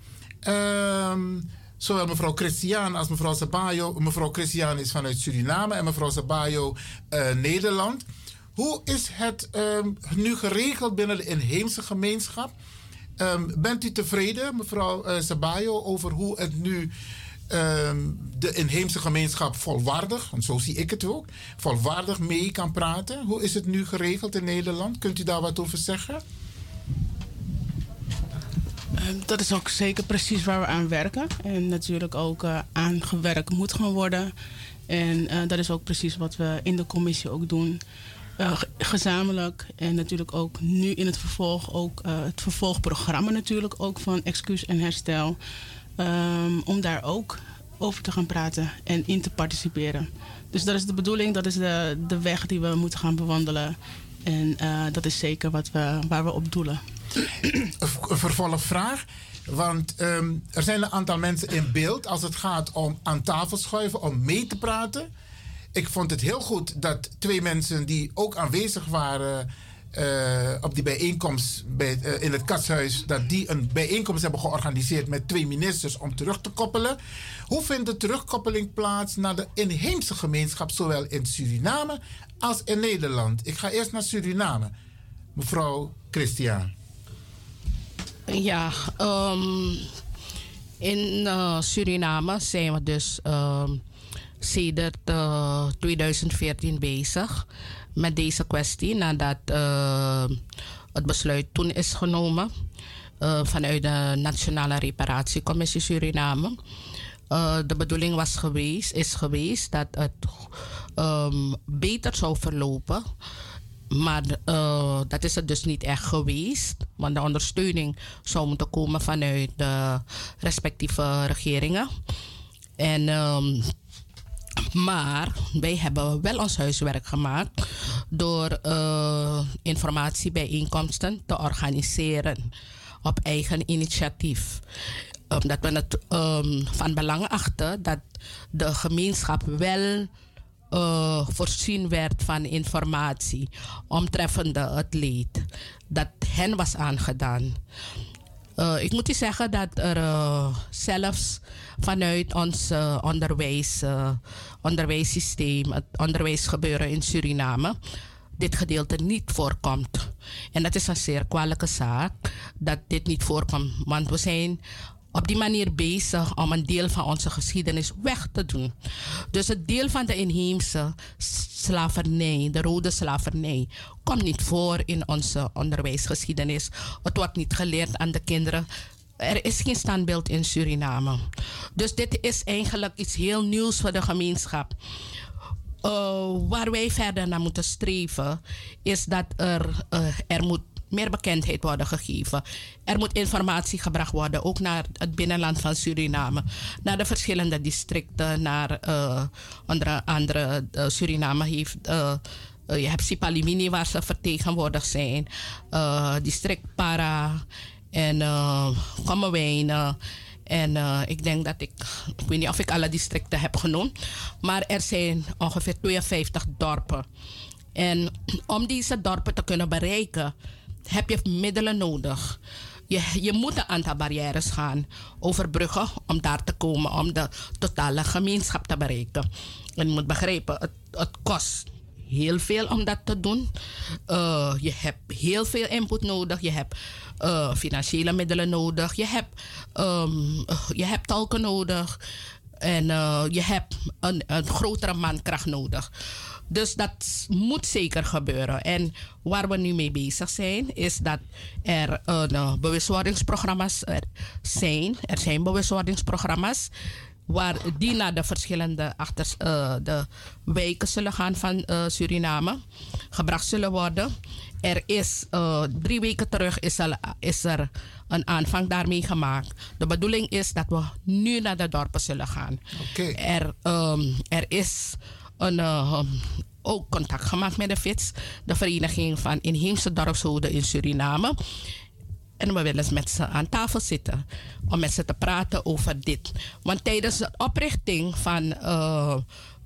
Um, zowel mevrouw Christian als mevrouw Sabayo. Mevrouw Christian is vanuit Suriname en mevrouw Sabayo uh, Nederland. Hoe is het um, nu geregeld binnen de inheemse gemeenschap? Um, bent u tevreden, mevrouw uh, Sabayo, over hoe het nu um, de inheemse gemeenschap volwaardig, en zo zie ik het ook, volwaardig mee kan praten? Hoe is het nu geregeld in Nederland? Kunt u daar wat over zeggen? Dat is ook zeker precies waar we aan werken. En natuurlijk ook uh, aangewerkt moet gaan worden. En uh, dat is ook precies wat we in de commissie ook doen. Uh, gezamenlijk en natuurlijk ook nu in het vervolg ook uh, het vervolgprogramma natuurlijk ook van excuus en herstel. Um, om daar ook over te gaan praten en in te participeren. Dus dat is de bedoeling, dat is de, de weg die we moeten gaan bewandelen. En uh, dat is zeker wat we, waar we op doelen. Een vervolgvraag. Want um, er zijn een aantal mensen in beeld als het gaat om aan tafel schuiven, om mee te praten ik vond het heel goed dat twee mensen die ook aanwezig waren uh, op die bijeenkomst bij, uh, in het katshuis, dat die een bijeenkomst hebben georganiseerd met twee ministers om terug te koppelen. Hoe vindt de terugkoppeling plaats naar de inheemse gemeenschap, zowel in Suriname als in Nederland? Ik ga eerst naar Suriname. Mevrouw Christian. Ja, um, in uh, Suriname zijn we dus. Um, sedert uh, 2014 bezig met deze kwestie nadat uh, het besluit toen is genomen. uh, vanuit de Nationale Reparatiecommissie Suriname. Uh, de bedoeling was geweest, is geweest dat het um, beter zou verlopen. Maar dat is het dus niet echt geweest. Want de ondersteuning zou moeten komen vanuit de respectieve regeringen. En, um, maar wij hebben wel ons huiswerk gemaakt door uh, informatiebijeenkomsten te organiseren op eigen initiatief. Omdat we het um, van belang achten dat de gemeenschap wel uh, voorzien werd van informatie omtreffende het leed dat hen was aangedaan. Uh, ik moet u zeggen dat er uh, zelfs vanuit ons uh, onderwijs, onderwijssysteem, het onderwijsgebeuren in Suriname, dit gedeelte niet voorkomt. En dat is een zeer kwalijke zaak dat dit niet voorkomt, want we zijn op die manier bezig om een deel van onze geschiedenis weg te doen. Dus het deel van de inheemse slavernij, de rode slavernij, komt niet voor in onze onderwijsgeschiedenis. Het wordt niet geleerd aan de kinderen. Er is geen standbeeld in Suriname. Dus dit is eigenlijk iets heel nieuws voor de gemeenschap. Uh, waar wij verder naar moeten streven, is dat er, uh, er moet meer bekendheid worden gegeven. Er moet informatie gebracht worden, ook naar het binnenland van Suriname. Naar de verschillende districten, naar uh, onder andere uh, Suriname heeft. Uh, je hebt Sipalimini waar ze vertegenwoordigd zijn. district Para en uh. En ik denk dat ik, ik weet niet of ik alle districten heb genoemd, maar er zijn ongeveer 52 dorpen. En om deze dorpen te kunnen bereiken, heb je middelen nodig. Je, je moet een aantal barrières gaan overbruggen om daar te komen, om de totale gemeenschap te bereiken. En je moet begrijpen, het, het kost heel veel om dat te doen. Uh, je hebt heel veel input nodig. Je hebt uh, financiële middelen nodig. Je hebt, um, je hebt tolken nodig. En uh, je hebt een grotere mankracht nodig. Dus dat moet zeker gebeuren. En waar we nu mee bezig zijn, is dat er uh, bewustwordingsprogramma's zijn. Er zijn bewustwordingsprogramma's waar die naar de verschillende achter, uh, de wijken zullen gaan van uh, Suriname, gebracht zullen worden. Er is uh, drie weken terug is er, is er een aanvang daarmee gemaakt. De bedoeling is dat we nu naar de dorpen zullen gaan. Okay. Er, um, er is een, uh, ook contact gemaakt met de FITS, de Vereniging van Inheemse Dorpshoden in Suriname. En we willen met ze aan tafel zitten om met ze te praten over dit. Want tijdens de oprichting van, uh,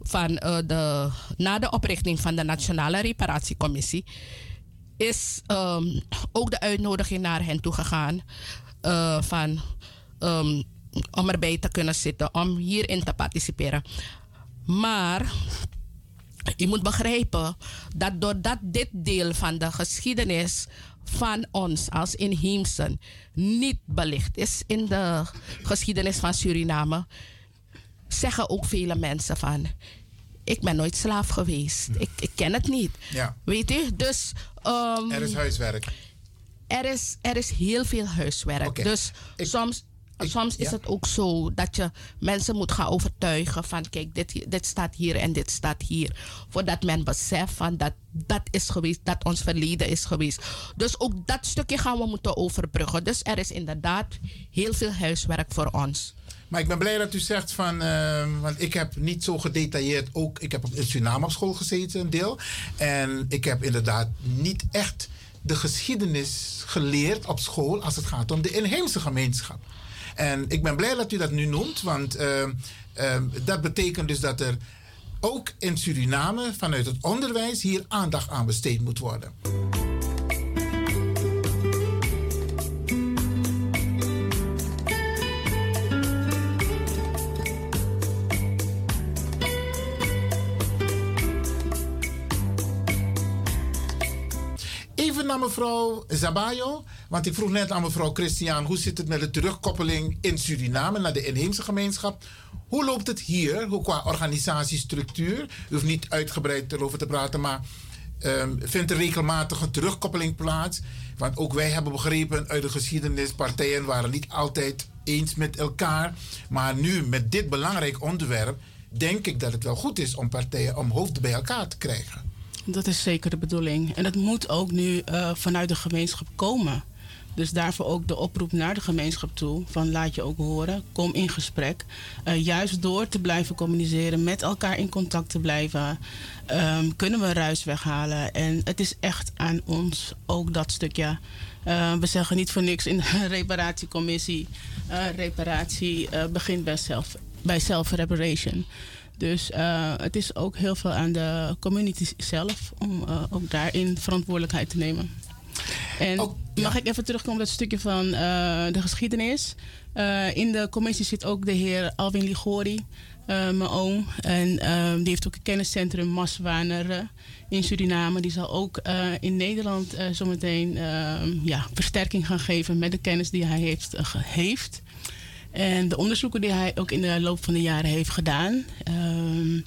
van uh, de, na de oprichting van de Nationale Reparatiecommissie is um, ook de uitnodiging naar hen toegegaan uh, van, um, om erbij te kunnen zitten, om hierin te participeren. Maar je moet begrijpen dat doordat dit deel van de geschiedenis van ons als inheemsen niet belicht is in de geschiedenis van Suriname, zeggen ook vele mensen van. Ik ben nooit slaaf geweest. Ik, ik ken het niet. Ja. Weet u? Dus. Um, er is huiswerk. Er is, er is heel veel huiswerk. Okay. Dus ik, soms soms is het ook zo dat je mensen moet gaan overtuigen van kijk, dit, dit staat hier en dit staat hier. Voordat men beseft van dat dat is geweest, dat ons verleden is geweest. Dus ook dat stukje gaan we moeten overbruggen. Dus er is inderdaad heel veel huiswerk voor ons. Maar ik ben blij dat u zegt van, uh, want ik heb niet zo gedetailleerd ook, ik heb op Suriname op school gezeten een deel. En ik heb inderdaad niet echt de geschiedenis geleerd op school als het gaat om de inheemse gemeenschap. En ik ben blij dat u dat nu noemt, want uh, uh, dat betekent dus dat er ook in Suriname vanuit het onderwijs hier aandacht aan besteed moet worden. Even naar mevrouw Zabayo. Want ik vroeg net aan mevrouw Christian, hoe zit het met de terugkoppeling in Suriname naar de inheemse gemeenschap? Hoe loopt het hier, hoe qua organisatiestructuur? U hoeft niet uitgebreid erover te praten, maar Um, vindt er regelmatig een terugkoppeling plaats? Want ook wij hebben begrepen uit de geschiedenis, partijen waren niet altijd eens met elkaar. Maar nu met dit belangrijk onderwerp, denk ik dat het wel goed is om partijen om hoofden bij elkaar te krijgen. Dat is zeker de bedoeling. En dat moet ook nu uh, vanuit de gemeenschap komen. Dus daarvoor ook de oproep naar de gemeenschap toe: van laat je ook horen, kom in gesprek. Uh, juist door te blijven communiceren, met elkaar in contact te blijven, um, kunnen we ruis weghalen. En het is echt aan ons ook dat stukje. Uh, we zeggen niet voor niks in de reparatiecommissie: uh, reparatie begint bij self, bij self-reparation. Dus het is ook heel veel aan de community zelf om ook daarin verantwoordelijkheid te nemen. En oh, mag ik even terugkomen op dat stukje van uh, de geschiedenis? Uh, in de commissie zit ook de heer Alwin Ligori, uh, mijn oom. En die heeft ook een kenniscentrum Maswaner in Suriname. Die zal ook in Nederland zometeen ja, versterking gaan geven met de kennis die hij heeft, heeft. En de onderzoeken die hij ook in de loop van de jaren heeft gedaan. Ehm,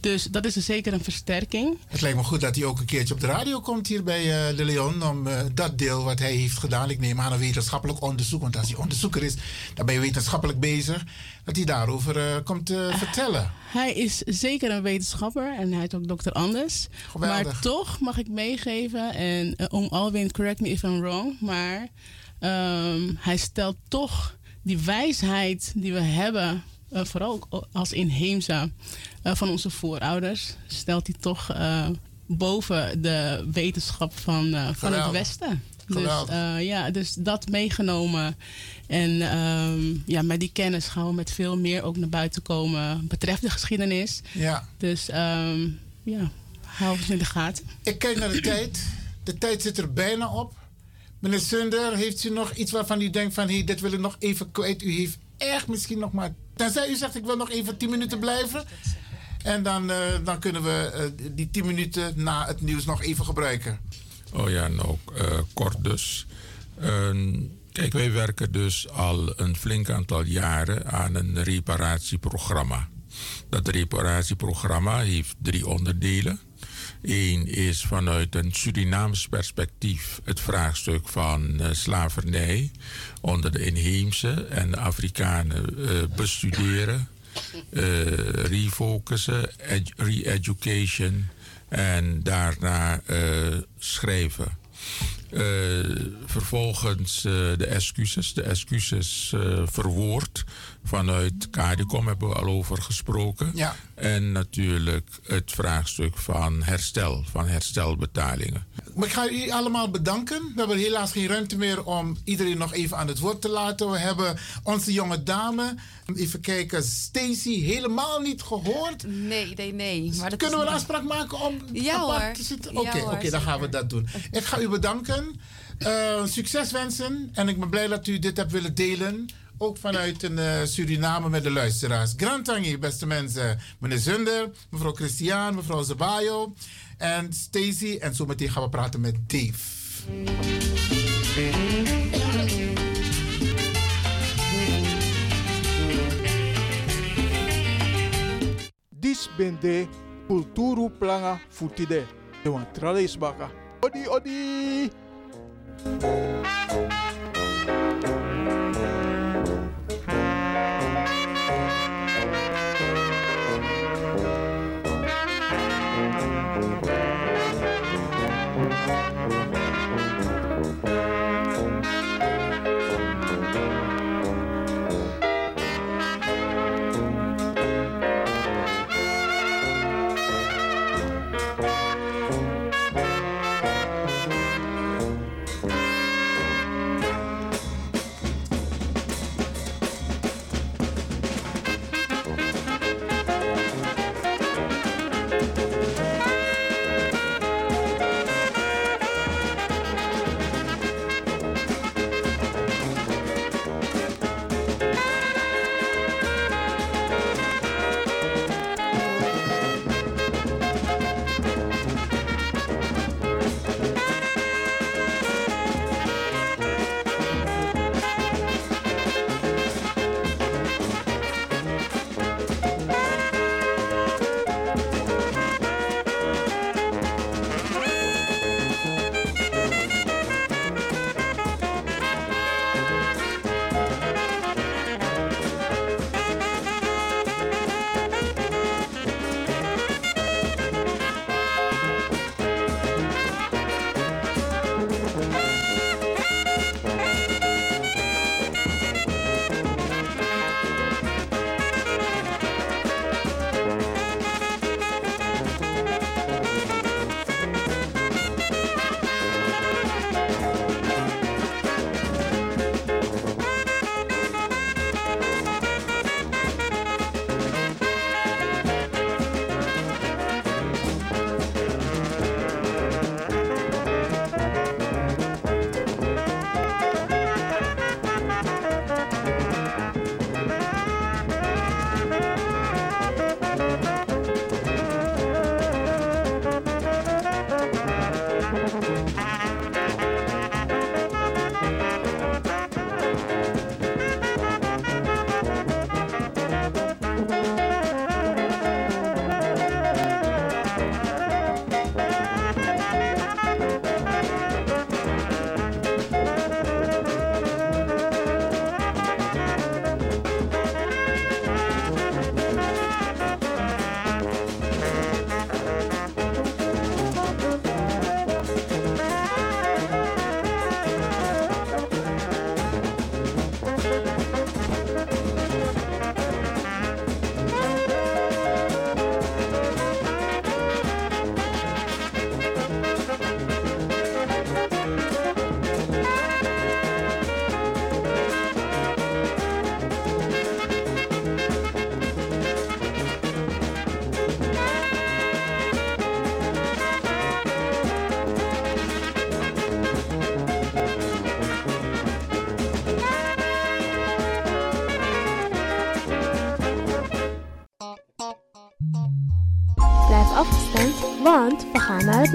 dus dat is zeker een versterking. Het lijkt me goed dat hij ook een keertje op de radio komt hier bij uh, De Leon. Om uh, dat deel wat hij heeft gedaan, ik neem aan een wetenschappelijk onderzoek. Want als hij onderzoeker is, dan ben je wetenschappelijk bezig. Dat hij daarover uh, komt vertellen. Hij is zeker een wetenschapper en hij is ook dokter Anders. Geweldig. Maar toch mag ik meegeven, en om Alwin, correct me if I'm wrong. Maar um, hij stelt toch die wijsheid die we hebben uh, vooral als inheemse uh, van onze voorouders, stelt hij toch uh, boven de wetenschap van, van het Westen. Dus, ja, dus dat meegenomen. En ehm, ja, met die kennis gaan we met veel meer ook naar buiten komen betreft de geschiedenis. Ja. Dus um, ja, hou het in de gaten. Ik kijk naar de tijd. De tijd zit er bijna op. Meneer Sunder, heeft u nog iets waarvan u denkt van... Hey, dit wil ik nog even kwijt. U heeft echt misschien nog maar Tenzij u zegt, ik wil nog even 10 minuten blijven. En dan, uh, dan kunnen we uh, die 10 minuten na het nieuws nog even gebruiken. Oh ja, nou, uh, kort dus. kijk, wij werken dus al een flink aantal jaren aan een reparatieprogramma. Dat reparatieprogramma heeft drie onderdelen. Eén is vanuit een Surinaams perspectief het vraagstuk van uh, slavernij onder de inheemse en Afrikanen uh, bestuderen, uh, refocussen, re-education en daarna schrijven. vervolgens de excuses. De excuses verwoord vanuit CADICOM hebben we al over gesproken. Ja. En natuurlijk het vraagstuk van herstel, van herstelbetalingen. Maar ik ga u allemaal bedanken. We hebben helaas geen ruimte meer om iedereen nog even aan het woord te laten. We hebben onze jonge dame, even kijken, Stacy, helemaal niet gehoord. Nee, nee, nee. Maar dat Kunnen we een afspraak maken om ja, apart te zitten? Oké, oké, dan gaan we dat doen. Ik ga u bedanken. Uh, succes wensen. En ik ben blij dat u dit hebt willen delen ook vanuit een, uh, Suriname met de luisteraars. Grantangi, beste mensen. Meneer Zunder, mevrouw Christian, mevrouw Zabayo en Stacy. En zo meteen gaan we praten met Dave. Dis ben de planga futide. De wan baka. Odi, odi! Want we gaan naar